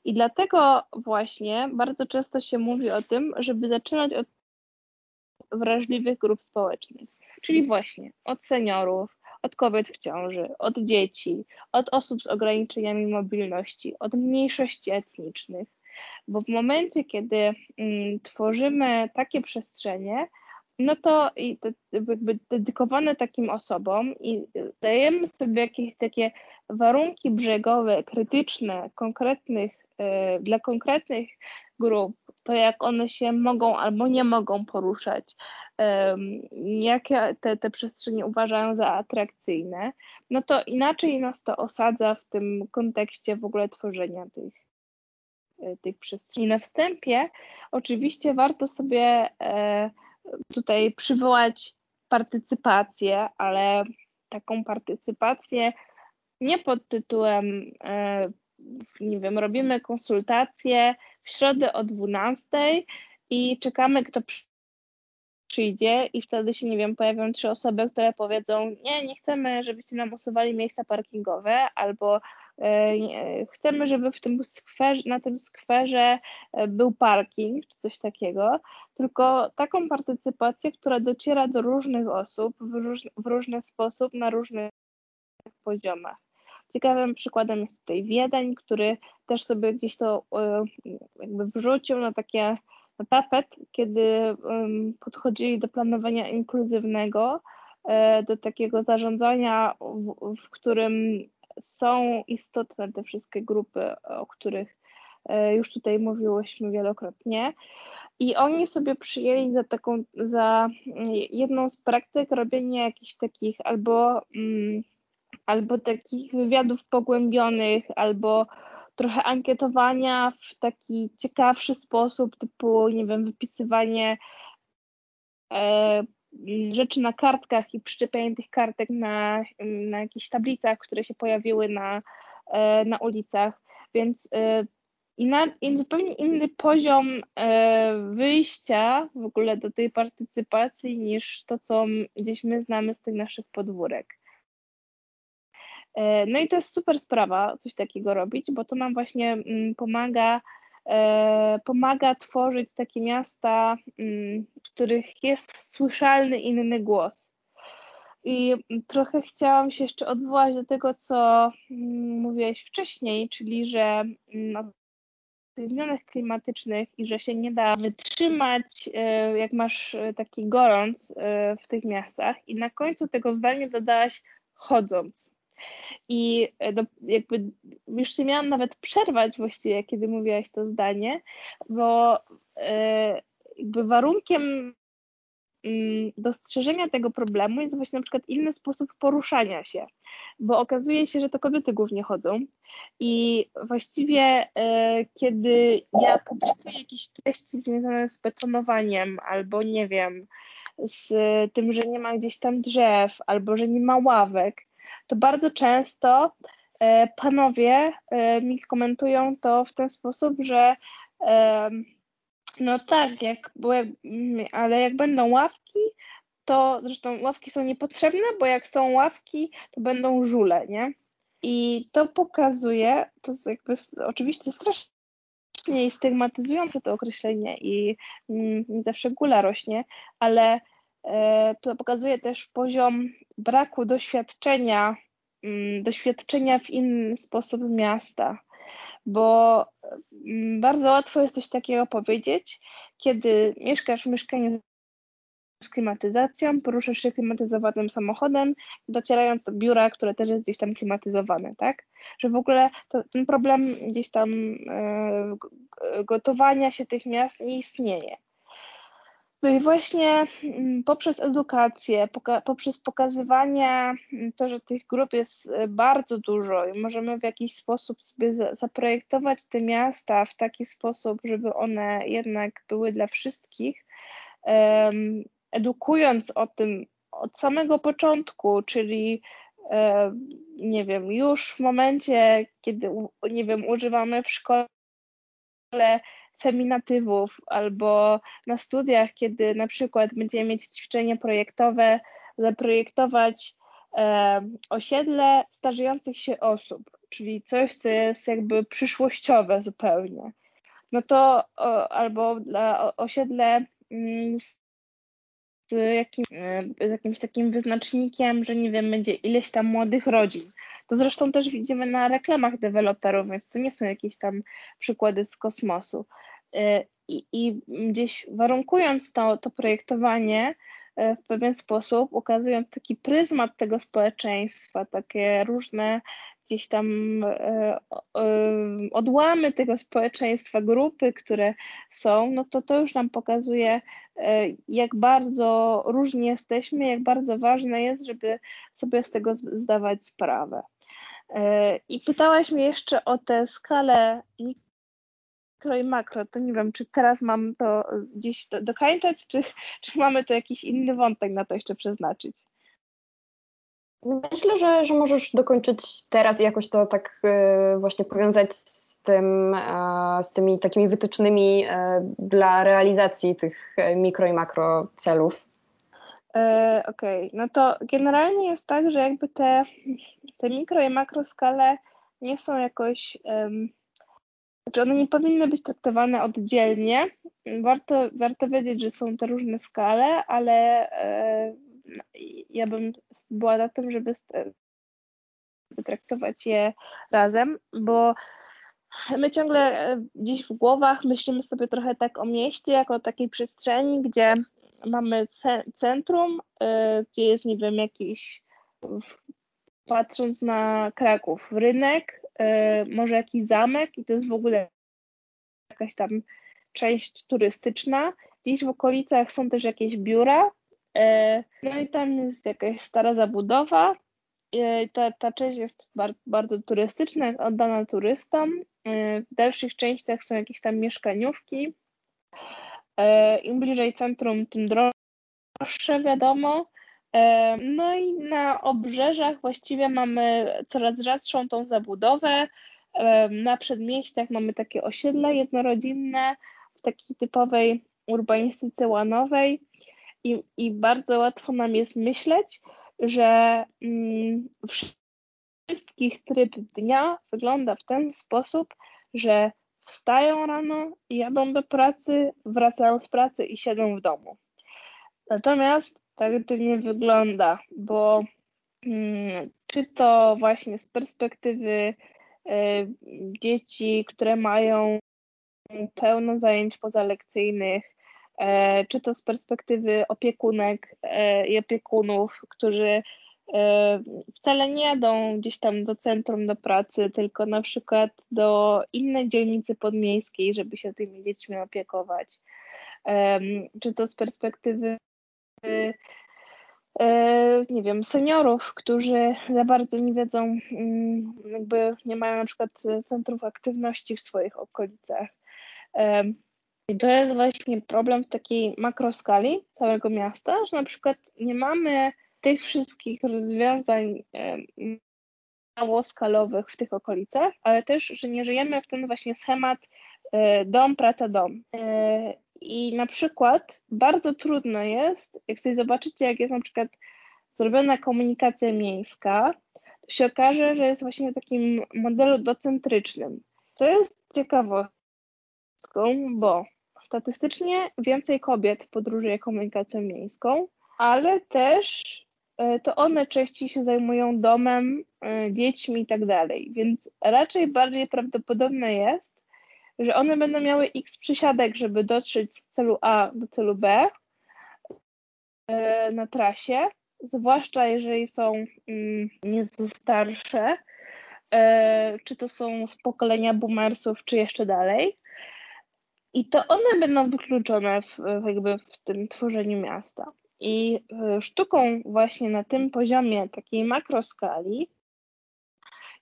I dlatego właśnie bardzo często się mówi o tym, żeby zaczynać od wrażliwych grup społecznych, czyli właśnie od seniorów, od kobiet w ciąży, od dzieci, od osób z ograniczeniami mobilności, od mniejszości etnicznych, bo w momencie, kiedy mm, tworzymy takie przestrzenie, no to jakby dedykowane takim osobom i dajemy sobie jakieś takie warunki brzegowe, krytyczne, konkretnych, y, dla konkretnych grup, to jak one się mogą albo nie mogą poruszać, jakie te, te przestrzenie uważają za atrakcyjne, no to inaczej nas to osadza w tym kontekście w ogóle tworzenia tych, E, tych przestrzeni. Na wstępie oczywiście warto sobie e, tutaj przywołać partycypację, ale taką partycypację nie pod tytułem, e, nie wiem, robimy konsultacje w środę o 12 i czekamy, kto przyjdzie i wtedy się, nie wiem, pojawią trzy osoby, które powiedzą, nie, nie chcemy, żebyście nam usuwali miejsca parkingowe, albo e, chcemy, żeby w tym skwerze, na tym skwerze e, był parking, czy coś takiego, tylko taką partycypację, która dociera do różnych osób w, róż, w różny sposób, na różnych poziomach. Ciekawym przykładem jest tutaj Wiedeń, który też sobie gdzieś to e, jakby wrzucił na takie na tapet, kiedy podchodzili do planowania inkluzywnego, e, do takiego zarządzania, w, w którym są istotne te wszystkie grupy, o których e, już tutaj mówiłyśmy wielokrotnie. I oni sobie przyjęli za taką, za jedną z praktyk robienie jakichś takich albo, mm, albo takich wywiadów pogłębionych, albo trochę ankietowania w taki ciekawszy sposób, typu, nie wiem, wypisywanie e, rzeczy na kartkach i przyczepianie tych kartek na, na jakichś tablicach, które się pojawiły na, e, na ulicach. Więc e, i, na, i zupełnie inny poziom e, wyjścia w ogóle do tej partycypacji niż to, co gdzieś my znamy z tych naszych podwórek. No i to jest super sprawa, coś takiego robić, bo to nam właśnie mm, pomaga, pomaga tworzyć takie miasta, mm, w których jest słyszalny inny głos. I trochę chciałam się jeszcze odwołać do tego, co mm, mówiłeś wcześniej, czyli że no, tych zmianach klimatycznych i że się nie da wytrzymać, e, jak masz taki gorąc w tych miastach. I na końcu tego zdania dodałaś chodząc. I e, do, jakby już nie miałam nawet przerwać właściwie, kiedy mówiłaś to zdanie, bo e, jakby warunkiem mm, dostrzeżenia tego problemu jest właśnie na przykład inny sposób poruszania się, bo okazuje się, że to kobiety głównie chodzą. I właściwie e, kiedy ja publikuję jakieś treści związane z betonowaniem albo nie wiem, z tym, że nie ma gdzieś tam drzew albo że nie ma ławek, to bardzo często e, panowie e, mi komentują to w ten sposób, że no tak, jak, jak, ale jak będą ławki, to zresztą ławki są niepotrzebne, bo jak są ławki, to będą żule, nie? I to pokazuje, to jest jakby oczywiście strasznie stygmatyzujące to określenie i mm, zawsze gula rośnie, ale to pokazuje też poziom braku doświadczenia, mm, doświadczenia w inny sposób miasta, bo mm, bardzo łatwo jest coś takiego powiedzieć, kiedy mieszkasz w mieszkaniu z klimatyzacją, poruszasz się klimatyzowanym samochodem, docierając do biura, które też jest gdzieś tam klimatyzowane, tak? Że w ogóle to, ten problem gdzieś tam e, gotowania się tych miast nie istnieje. No i właśnie mm, poprzez edukację, poprzez pokazywanie mm, to, że tych grup jest y, bardzo dużo i możemy w jakiś sposób sobie zaprojektować te miasta w taki sposób, żeby one jednak były dla wszystkich, edukując o tym od samego początku, czyli nie wiem, już w momencie, kiedy nie wiem, używamy w szkole feminatywów, albo na studiach, kiedy na przykład będziemy mieć ćwiczenie projektowe, zaprojektować e, osiedle starzejących się osób, czyli coś, co jest jakby przyszłościowe zupełnie. No to o, albo dla osiedle mm, z, jakim, e, z jakimś takim wyznacznikiem, że nie wiem, będzie ileś tam młodych rodzin. To zresztą też widzimy na reklamach deweloperów, więc to nie są jakieś tam przykłady z kosmosu. Y, I, i gdzieś warunkując to, to projektowanie y, w pewien sposób, ukazując taki pryzmat tego społeczeństwa, takie różne gdzieś tam y, odłamy tego społeczeństwa, grupy, które są, no to to już nam pokazuje, jak bardzo różni jesteśmy, jak bardzo ważne jest, żeby sobie z tego zdawać sprawę. I pytałaś mnie jeszcze o tę skalę mikro i makro, to nie wiem, czy teraz mam to gdzieś do, dokończać, czy, czy mamy to jakiś inny wątek na to jeszcze przeznaczyć? Myślę, że, że możesz dokończyć teraz i jakoś to tak y, właśnie powiązać z tym, e, z tymi takimi wytycznymi e, dla realizacji tych mikro i makro celów. E, okej, okay. no to generalnie jest tak, że jakby te, te mikro i makro skale nie są jakoś um, znaczy one nie powinny być traktowane oddzielnie. Warto, warto wiedzieć, że są te różne skale, ale e, ja bym była za tym, żeby traktować je razem, bo my ciągle e, gdzieś w głowach myślimy sobie trochę tak o mieście, jako o takiej przestrzeni, gdzie mamy centrum, e, gdzie jest, nie wiem, jakiś, patrząc na Kraków, rynek, E, może jakiś zamek i to jest w ogóle jakaś tam część turystyczna. Gdzieś w okolicach są też jakieś biura, e, no i tam jest jakaś stara zabudowa. Ta, ta część jest bardzo, bardzo turystyczna, jest oddana turystom. W dalszych częściach są jakieś tam mieszkaniówki. Im bliżej centrum, tym droższe, wiadomo. No i na obrzeżach właściwie mamy coraz rzadszą tą zabudowę. Na przedmieściach mamy takie osiedla jednorodzinne w takiej typowej urbanistyce łanowej i, i bardzo łatwo nam jest myśleć, że mm, wszystkich tryb dnia wygląda w ten sposób, że wstają rano, jadą do pracy, wracają z pracy i siedzą w domu. Natomiast tak to nie wygląda, bo mm, czy to właśnie z perspektywy y, dzieci, które mają pełno zajęć pozalekcyjnych, e, czy to z perspektywy opiekunek e, i opiekunów, którzy wcale nie jadą gdzieś tam do centrum do pracy, tylko na przykład do innej dzielnicy podmiejskiej, żeby się tymi dziećmi opiekować. Czy to z perspektywy nie wiem, seniorów, którzy za bardzo nie wiedzą, mm, jakby nie mają na przykład centrów aktywności w swoich okolicach. I to jest właśnie problem w takiej makroskali całego miasta, że na przykład nie mamy tych wszystkich rozwiązań małoskalowych w tych okolicach, ale też, że nie żyjemy w ten właśnie schemat e, dom, praca, dom. E, I na przykład bardzo trudno jest, jak sobie zobaczycie, jak jest na przykład zrobiona komunikacja miejska, to się okaże, że jest właśnie w takim modelu docentrycznym. Co jest ciekawe, bo statystycznie więcej kobiet podróżuje komunikacją miejską, ale też to one częściej się zajmują domem, e, dziećmi i tak dalej. Więc raczej bardziej prawdopodobne jest, że one będą miały x przysiadek, żeby dotrzeć z celu A do celu B e, na trasie, zwłaszcza jeżeli są mm, nieco starsze, czy to są z pokolenia boomersów, czy jeszcze dalej. I to one będą wykluczone w, jakby w tym tworzeniu miasta. I e, sztuką właśnie na tym poziomie takiej makroskali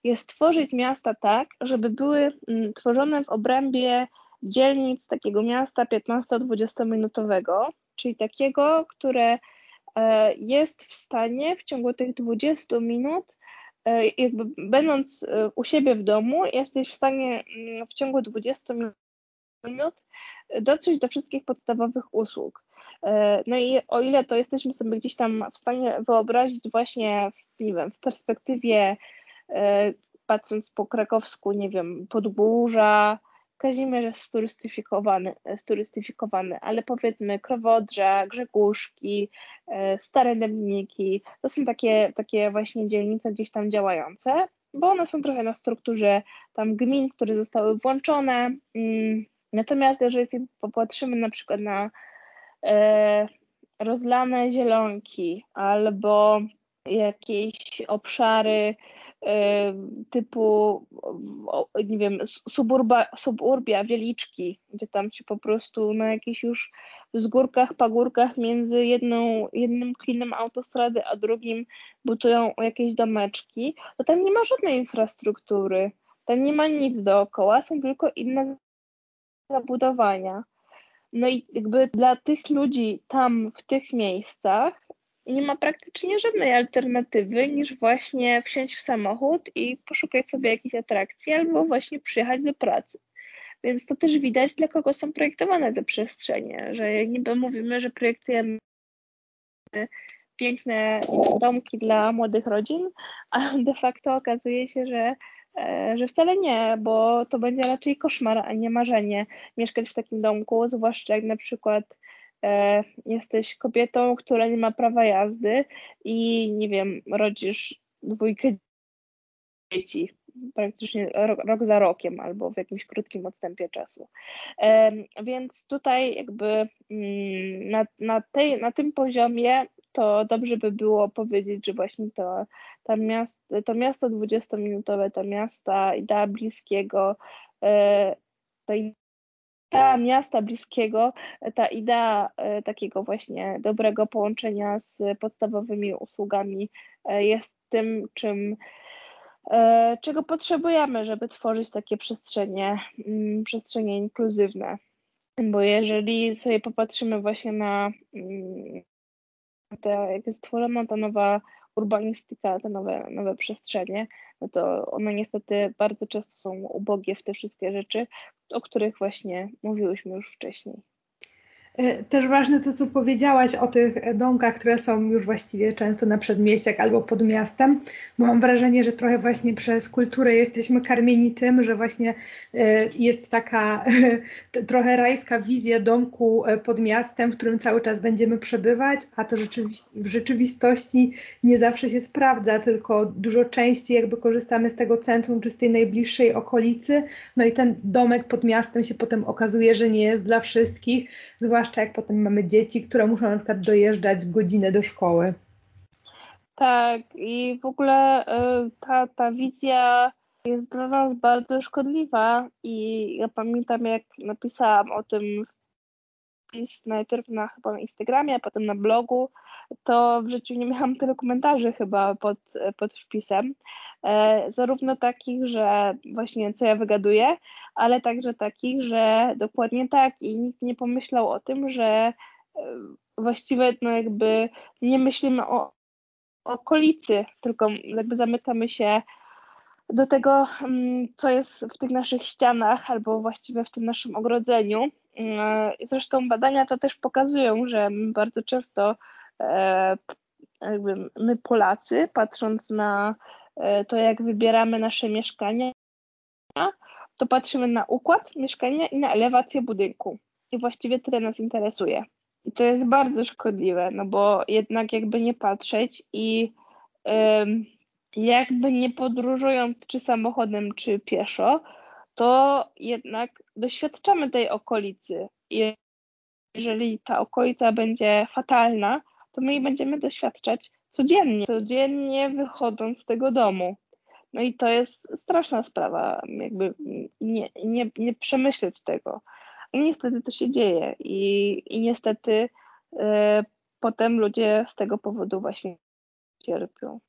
jest tworzyć miasta tak, żeby były mm, tworzone w obrębie dzielnic takiego miasta 15-20 minutowego, czyli takiego, które e, jest w stanie w ciągu tych 20 minut, e, jakby będąc u siebie w domu, jesteś w stanie mm, w ciągu 20 minut minut dotrzeć do wszystkich podstawowych usług. E, no i o ile to jesteśmy sobie gdzieś tam w stanie wyobrazić właśnie w, nie wiem, w perspektywie e, patrząc po krakowsku, nie wiem, Podburza, Kazimierz jest sturystyfikowany, sturystyfikowany, ale powiedzmy Krowodrza, Grzegórzki, e, Stare Dębniki, to są takie, takie właśnie dzielnice gdzieś tam działające, bo one są trochę na strukturze tam gmin, które zostały włączone, mm, Natomiast jeżeli popatrzymy na przykład na e, rozlane zielonki albo jakieś obszary e, typu, nie wiem, suburba, suburbia, wieliczki, gdzie tam się po prostu na jakichś już wzgórkach, pagórkach między jedną, jednym klinem autostrady a drugim budują jakieś domeczki, to tam nie ma żadnej infrastruktury, tam nie ma nic dookoła, są tylko inne zabudowania. No i jakby dla tych ludzi tam, w tych miejscach, nie ma praktycznie żadnej alternatywy niż właśnie wsiąść w samochód i poszukać sobie jakiejś atrakcji albo właśnie przyjechać do pracy. Więc to też widać, dla kogo są projektowane te przestrzenie, że niby mówimy, że projektujemy piękne domki dla młodych rodzin, a de facto okazuje się, że że wcale nie, bo to będzie raczej koszmar, a nie marzenie mieszkać w takim domku, zwłaszcza jak na przykład e, jesteś kobietą, która nie ma prawa jazdy i nie wiem, rodzisz dwójkę dzieci praktycznie rok, rok, za rokiem albo w jakimś krótkim odstępie czasu. E, więc tutaj jakby mm, na, na, tej, na tym poziomie to dobrze by było powiedzieć, że właśnie to, to, miasto, to miasto 20-minutowe, to miasta idea bliskiego, e, ta idea miasta bliskiego, ta idea e, takiego właśnie dobrego połączenia z podstawowymi usługami e, jest tym, czym czego potrzebujemy, żeby tworzyć takie przestrzenie, mm, przestrzenie inkluzywne. Bo jeżeli sobie popatrzymy właśnie na to, jak jest stworzona ta nowa urbanistyka, te nowe, nowe przestrzenie, no to one niestety bardzo często są ubogie w te wszystkie rzeczy, o których właśnie mówiłyśmy już wcześniej. E, też ważne to, co powiedziałaś o tych domkach, które są już właściwie często na przedmieściach albo pod miastem, bo mam wrażenie, że trochę właśnie przez kulturę jesteśmy karmieni tym, że właśnie e, jest taka (laughs) trochę rajska wizja domku e, pod miastem, w którym cały czas będziemy przebywać, a to w rzeczywistości nie zawsze się sprawdza, tylko dużo częściej jakby korzystamy z tego centrum czy z tej najbliższej okolicy, no i ten domek pod miastem się potem okazuje, że nie jest dla wszystkich, zwłaszcza zwłaszcza jak potem mamy dzieci, które muszą na przykład dojeżdżać godzinę do szkoły. Tak, i w ogóle y, ta, ta wizja jest dla nas bardzo szkodliwa i ja pamiętam jak napisałam o tym wpis najpierw na chyba na Instagramie, a potem na blogu, to w życiu nie miałam tyle komentarzy chyba pod, pod wpisem. E, zarówno takich, że właśnie co ja wygaduję, ale także takich, że dokładnie tak i nikt nie pomyślał o tym, że e, właściwie no jakby nie myślimy o okolicy, tylko jakby zamykamy się do tego, mm, co jest w tych naszych ścianach albo właściwie w tym naszym ogrodzeniu. E, zresztą badania to też pokazują, że bardzo często jakby my Polacy, patrząc na E, to jak wybieramy nasze mieszkania, to patrzymy na układ mieszkania i na elewację budynku. I właściwie tyle nas interesuje. I to jest bardzo szkodliwe, no bo jednak jakby nie patrzeć i jakby nie podróżując czy samochodem, czy pieszo, to jednak doświadczamy tej okolicy. Jeżeli ta okolica będzie fatalna, to my jej będziemy doświadczać codziennie, codziennie wychodząc z tego domu. No i to jest straszna sprawa, jakby nie, nie, nie przemyśleć tego. I niestety to się dzieje i, i niestety y, potem ludzie z tego powodu właśnie cierpią.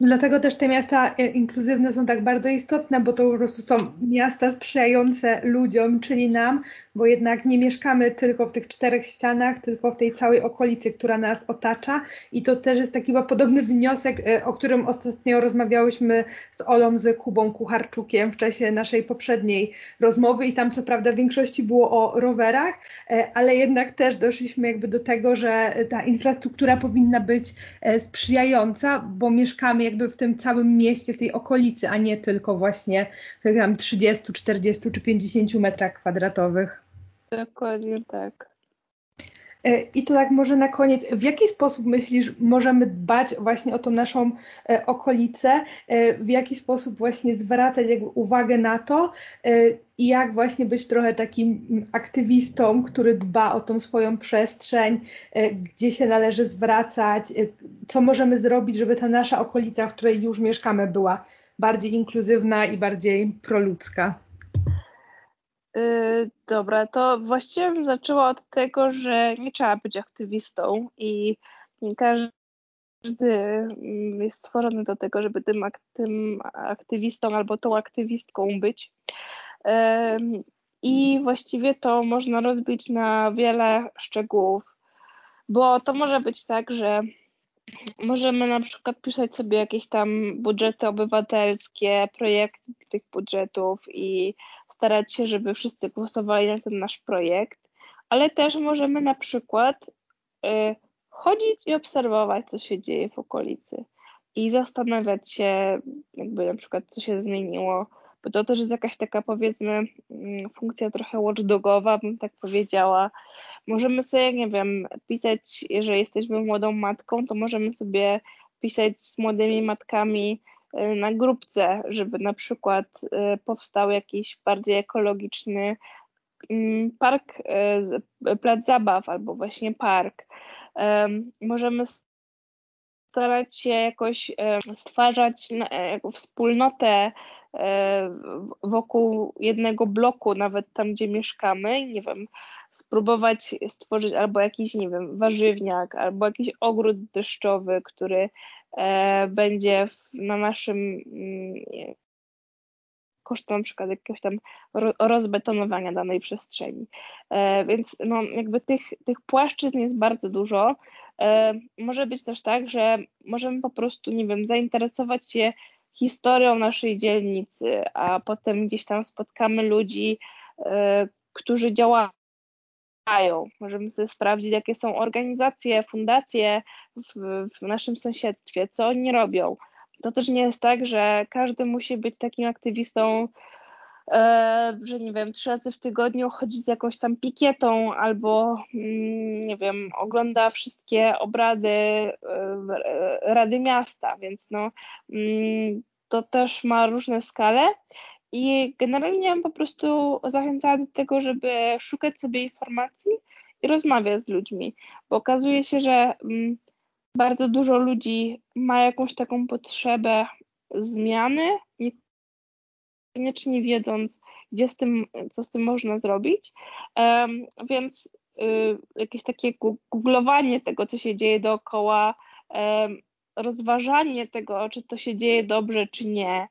Dlatego też te miasta e, inkluzywne są tak bardzo istotne, bo to po prostu są miasta sprzyjające ludziom, czyli nam, bo jednak nie mieszkamy tylko w tych czterech ścianach, tylko w tej całej okolicy, która nas otacza. I to też jest taki podobny wniosek, e, o którym ostatnio rozmawiałyśmy z Olą, z Kubą Kucharczukiem w czasie naszej poprzedniej rozmowy. I tam co prawda w większości było o rowerach, e, ale jednak też doszliśmy jakby do tego, że ta infrastruktura powinna być sprzyjająca, bo mieszkamy jakby w tym całym mieście, w tej okolicy, a nie tylko właśnie w tam 30, 40 czy 50 metrach kwadratowych. Dokładnie tak. E, I to tak może na koniec, w jaki sposób myślisz, możemy dbać właśnie o tą naszą e, okolicę, e, w jaki sposób właśnie zwracać jakby uwagę na to? I jak właśnie być trochę takim mm, aktywistą, który dba o tą swoją przestrzeń, gdzie się należy zwracać, co możemy zrobić, żeby ta nasza okolica, w której już mieszkamy, była bardziej inkluzywna i bardziej proludzka. Dobra, to właściwie bym zaczęła od tego, że nie trzeba być aktywistą i nie każdy mm, jest stworzony do tego, żeby tym, tym aktywistą albo tą aktywistką być. I właściwie to można rozbić na wiele szczegółów, bo to może być tak, że możemy na przykład pisać sobie jakieś tam budżety obywatelskie, projekty tych budżetów i starać się, żeby wszyscy głosowali na ten nasz projekt, ale też możemy na przykład y, chodzić i obserwować, co się dzieje w okolicy i zastanawiać się, jakby na przykład, co się zmieniło, bo to też jest jakaś taka, powiedzmy, mm, funkcja trochę watchdogowa, bym tak powiedziała. Możemy sobie, nie wiem, pisać, jeżeli jesteśmy młodą matką, to możemy sobie pisać z młodymi matkami, na grupce, żeby na przykład y, powstał jakiś bardziej ekologiczny mm, park, y, plac zabaw albo właśnie park. Możemy starać się jakoś stwarzać wspólnotę wokół jednego bloku, nawet tam, gdzie mieszkamy, nie wiem, spróbować stworzyć albo jakiś, nie wiem, warzywniak, albo jakiś ogród deszczowy, który e, będzie w, na naszym mm, kosztem na przykład jakiegoś tam rozbetonowania danej przestrzeni. E, więc no, jakby tych, tych płaszczyzn jest bardzo dużo Może być też tak, że możemy po prostu, nie wiem, zainteresować się historią naszej dzielnicy, a potem gdzieś tam spotkamy ludzi, którzy działają Możemy sobie sprawdzić, jakie są organizacje, fundacje w, w, naszym sąsiedztwie, co oni robią. To też nie jest tak, że każdy musi być takim aktywistą, e, że nie wiem, trzy razy w tygodniu chodzić z jakąś tam pikietą albo mm, nie wiem, ogląda wszystkie obrady e, Rady Miasta, więc no mm, to też ma różne skale i generalnie po prostu zachęcała do tego, żeby szukać sobie informacji i rozmawiać z ludźmi, bo okazuje się, że mm, bardzo dużo ludzi ma jakąś taką potrzebę zmiany, niekoniecznie wiedząc, gdzie z tym, co z tym można zrobić. Więc y, jakieś takie googlowanie tego, co się dzieje dookoła, rozważanie tego, czy to się dzieje dobrze, czy nie.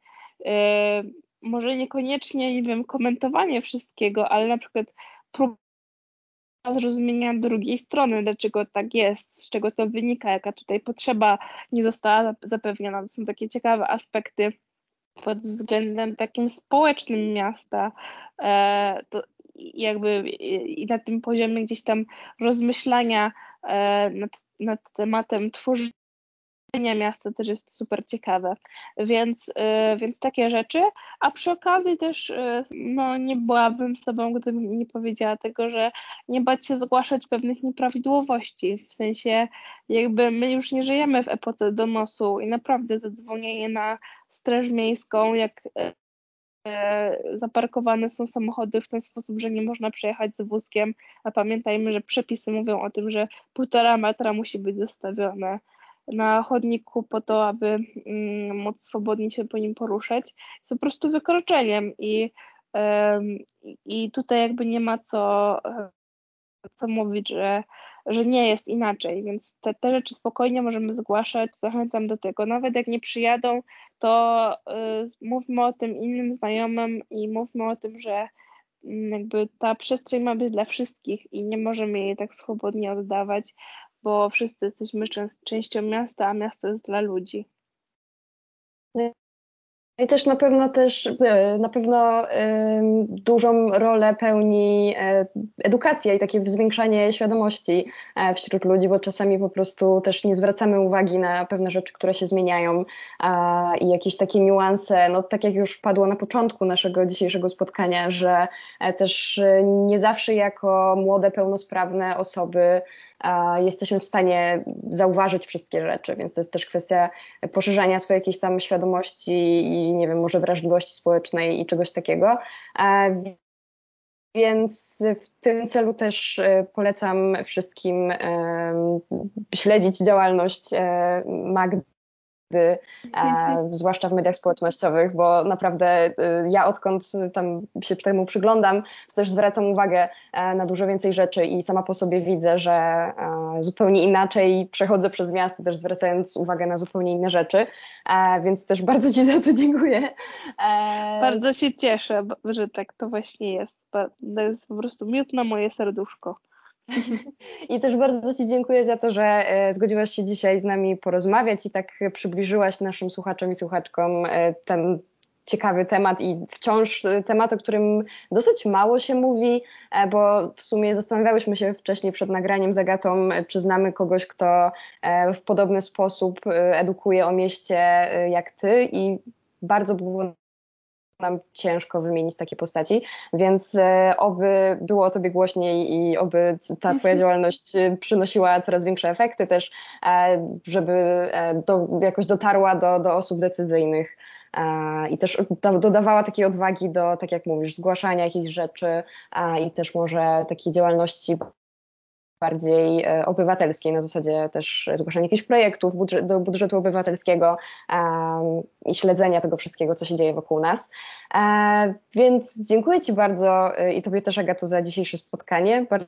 Może niekoniecznie, nie wiem, komentowanie wszystkiego, ale na przykład próba zrozumienia drugiej strony, dlaczego tak jest, z czego to wynika, jaka tutaj potrzeba nie została zapewniona. To są takie ciekawe aspekty pod względem takim społecznym miasta. E, to jakby i na tym poziomie gdzieś tam rozmyślania e, nad, nad tematem tworzenia miasta też jest super ciekawe, więc, y, więc takie rzeczy, a przy okazji też y, no, nie byłabym sobą, gdybym nie powiedziała tego, że nie bać się zgłaszać pewnych nieprawidłowości, w sensie jakby my już nie żyjemy w epoce donosu i naprawdę zadzwonienie na straż miejską, jak y, zaparkowane są samochody w ten sposób, że nie można przejechać z wózkiem, a pamiętajmy, że przepisy mówią o tym, że półtora metra musi być zostawione na chodniku po to, aby mm, móc swobodnie się po nim poruszać, jest po prostu wykroczeniem i, i tutaj jakby nie ma co, co mówić, że, że nie jest inaczej, więc te, te rzeczy spokojnie możemy zgłaszać, zachęcam do tego. Nawet jak nie przyjadą, to y, mówmy o tym innym znajomym i mówmy o tym, że mm, jakby ta przestrzeń ma być dla wszystkich i nie możemy jej tak swobodnie oddawać, bo wszyscy jesteśmy częścią miasta, a miasto jest dla ludzi. I też na pewno też e, na pewno dużą rolę pełni e, edukacja i takie zwiększanie świadomości e, wśród ludzi, bo czasami po prostu też nie zwracamy uwagi na pewne rzeczy, które się zmieniają i jakieś takie niuanse, no tak jak już padło na początku naszego dzisiejszego spotkania, że też nie zawsze jako młode, pełnosprawne osoby jesteśmy w stanie zauważyć wszystkie rzeczy, więc to jest też kwestia poszerzania swojej jakiejś tam świadomości i nie wiem, może wrażliwości społecznej i czegoś takiego. Więc w tym celu też e, polecam wszystkim śledzić działalność e, Magdy e, zwłaszcza w mediach społecznościowych, bo naprawdę e, ja odkąd tam się temu przyglądam, to też zwracam uwagę e, na dużo więcej rzeczy i sama po sobie widzę, że e, zupełnie inaczej przechodzę przez miasto, też zwracając uwagę na zupełnie inne rzeczy, e, więc też bardzo Ci za to dziękuję. E, bardzo się cieszę, że tak to właśnie jest. To jest po prostu miód na moje serduszko. I też bardzo Ci dziękuję za to, że e, zgodziłaś się dzisiaj z nami porozmawiać i tak przybliżyłaś naszym słuchaczom i słuchaczkom e, ten ciekawy temat i wciąż e, temat, o którym dosyć mało się mówi, bo w sumie zastanawiałyśmy się wcześniej przed nagraniem z Agatą, czy znamy kogoś, kto w podobny sposób edukuje o mieście jak Ty i bardzo było nam ciężko wymienić takie postaci, więc e, oby było o tobie głośniej i oby ta twoja mhm. działalność e, przynosiła coraz większe efekty też, e, żeby do, jakoś dotarła do, do osób decyzyjnych i też dodawała takiej odwagi do, tak jak mówisz, zgłaszania jakichś rzeczy i też może takiej działalności bardziej e, obywatelskiej, na zasadzie też zgłaszania jakichś projektów do budżetu obywatelskiego i śledzenia tego wszystkiego, co się dzieje wokół nas. E, więc dziękuję Ci bardzo e, i Tobie też, Agato, za dzisiejsze spotkanie. Bardzo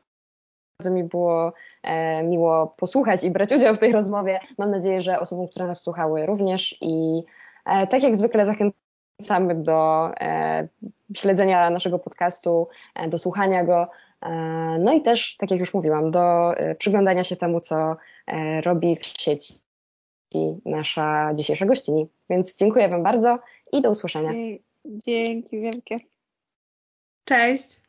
mi było e, miło posłuchać i brać udział w tej rozmowie. Mam nadzieję, że osobom, które nas słuchały również i e, tak jak zwykle zachęcamy do e, śledzenia naszego podcastu, do słuchania go No i też, tak jak już mówiłam, do przyglądania się temu, co robi w sieci nasza dzisiejsza gościni. Więc dziękuję Wam bardzo i do usłyszenia. Dzięki wielkie. Cześć.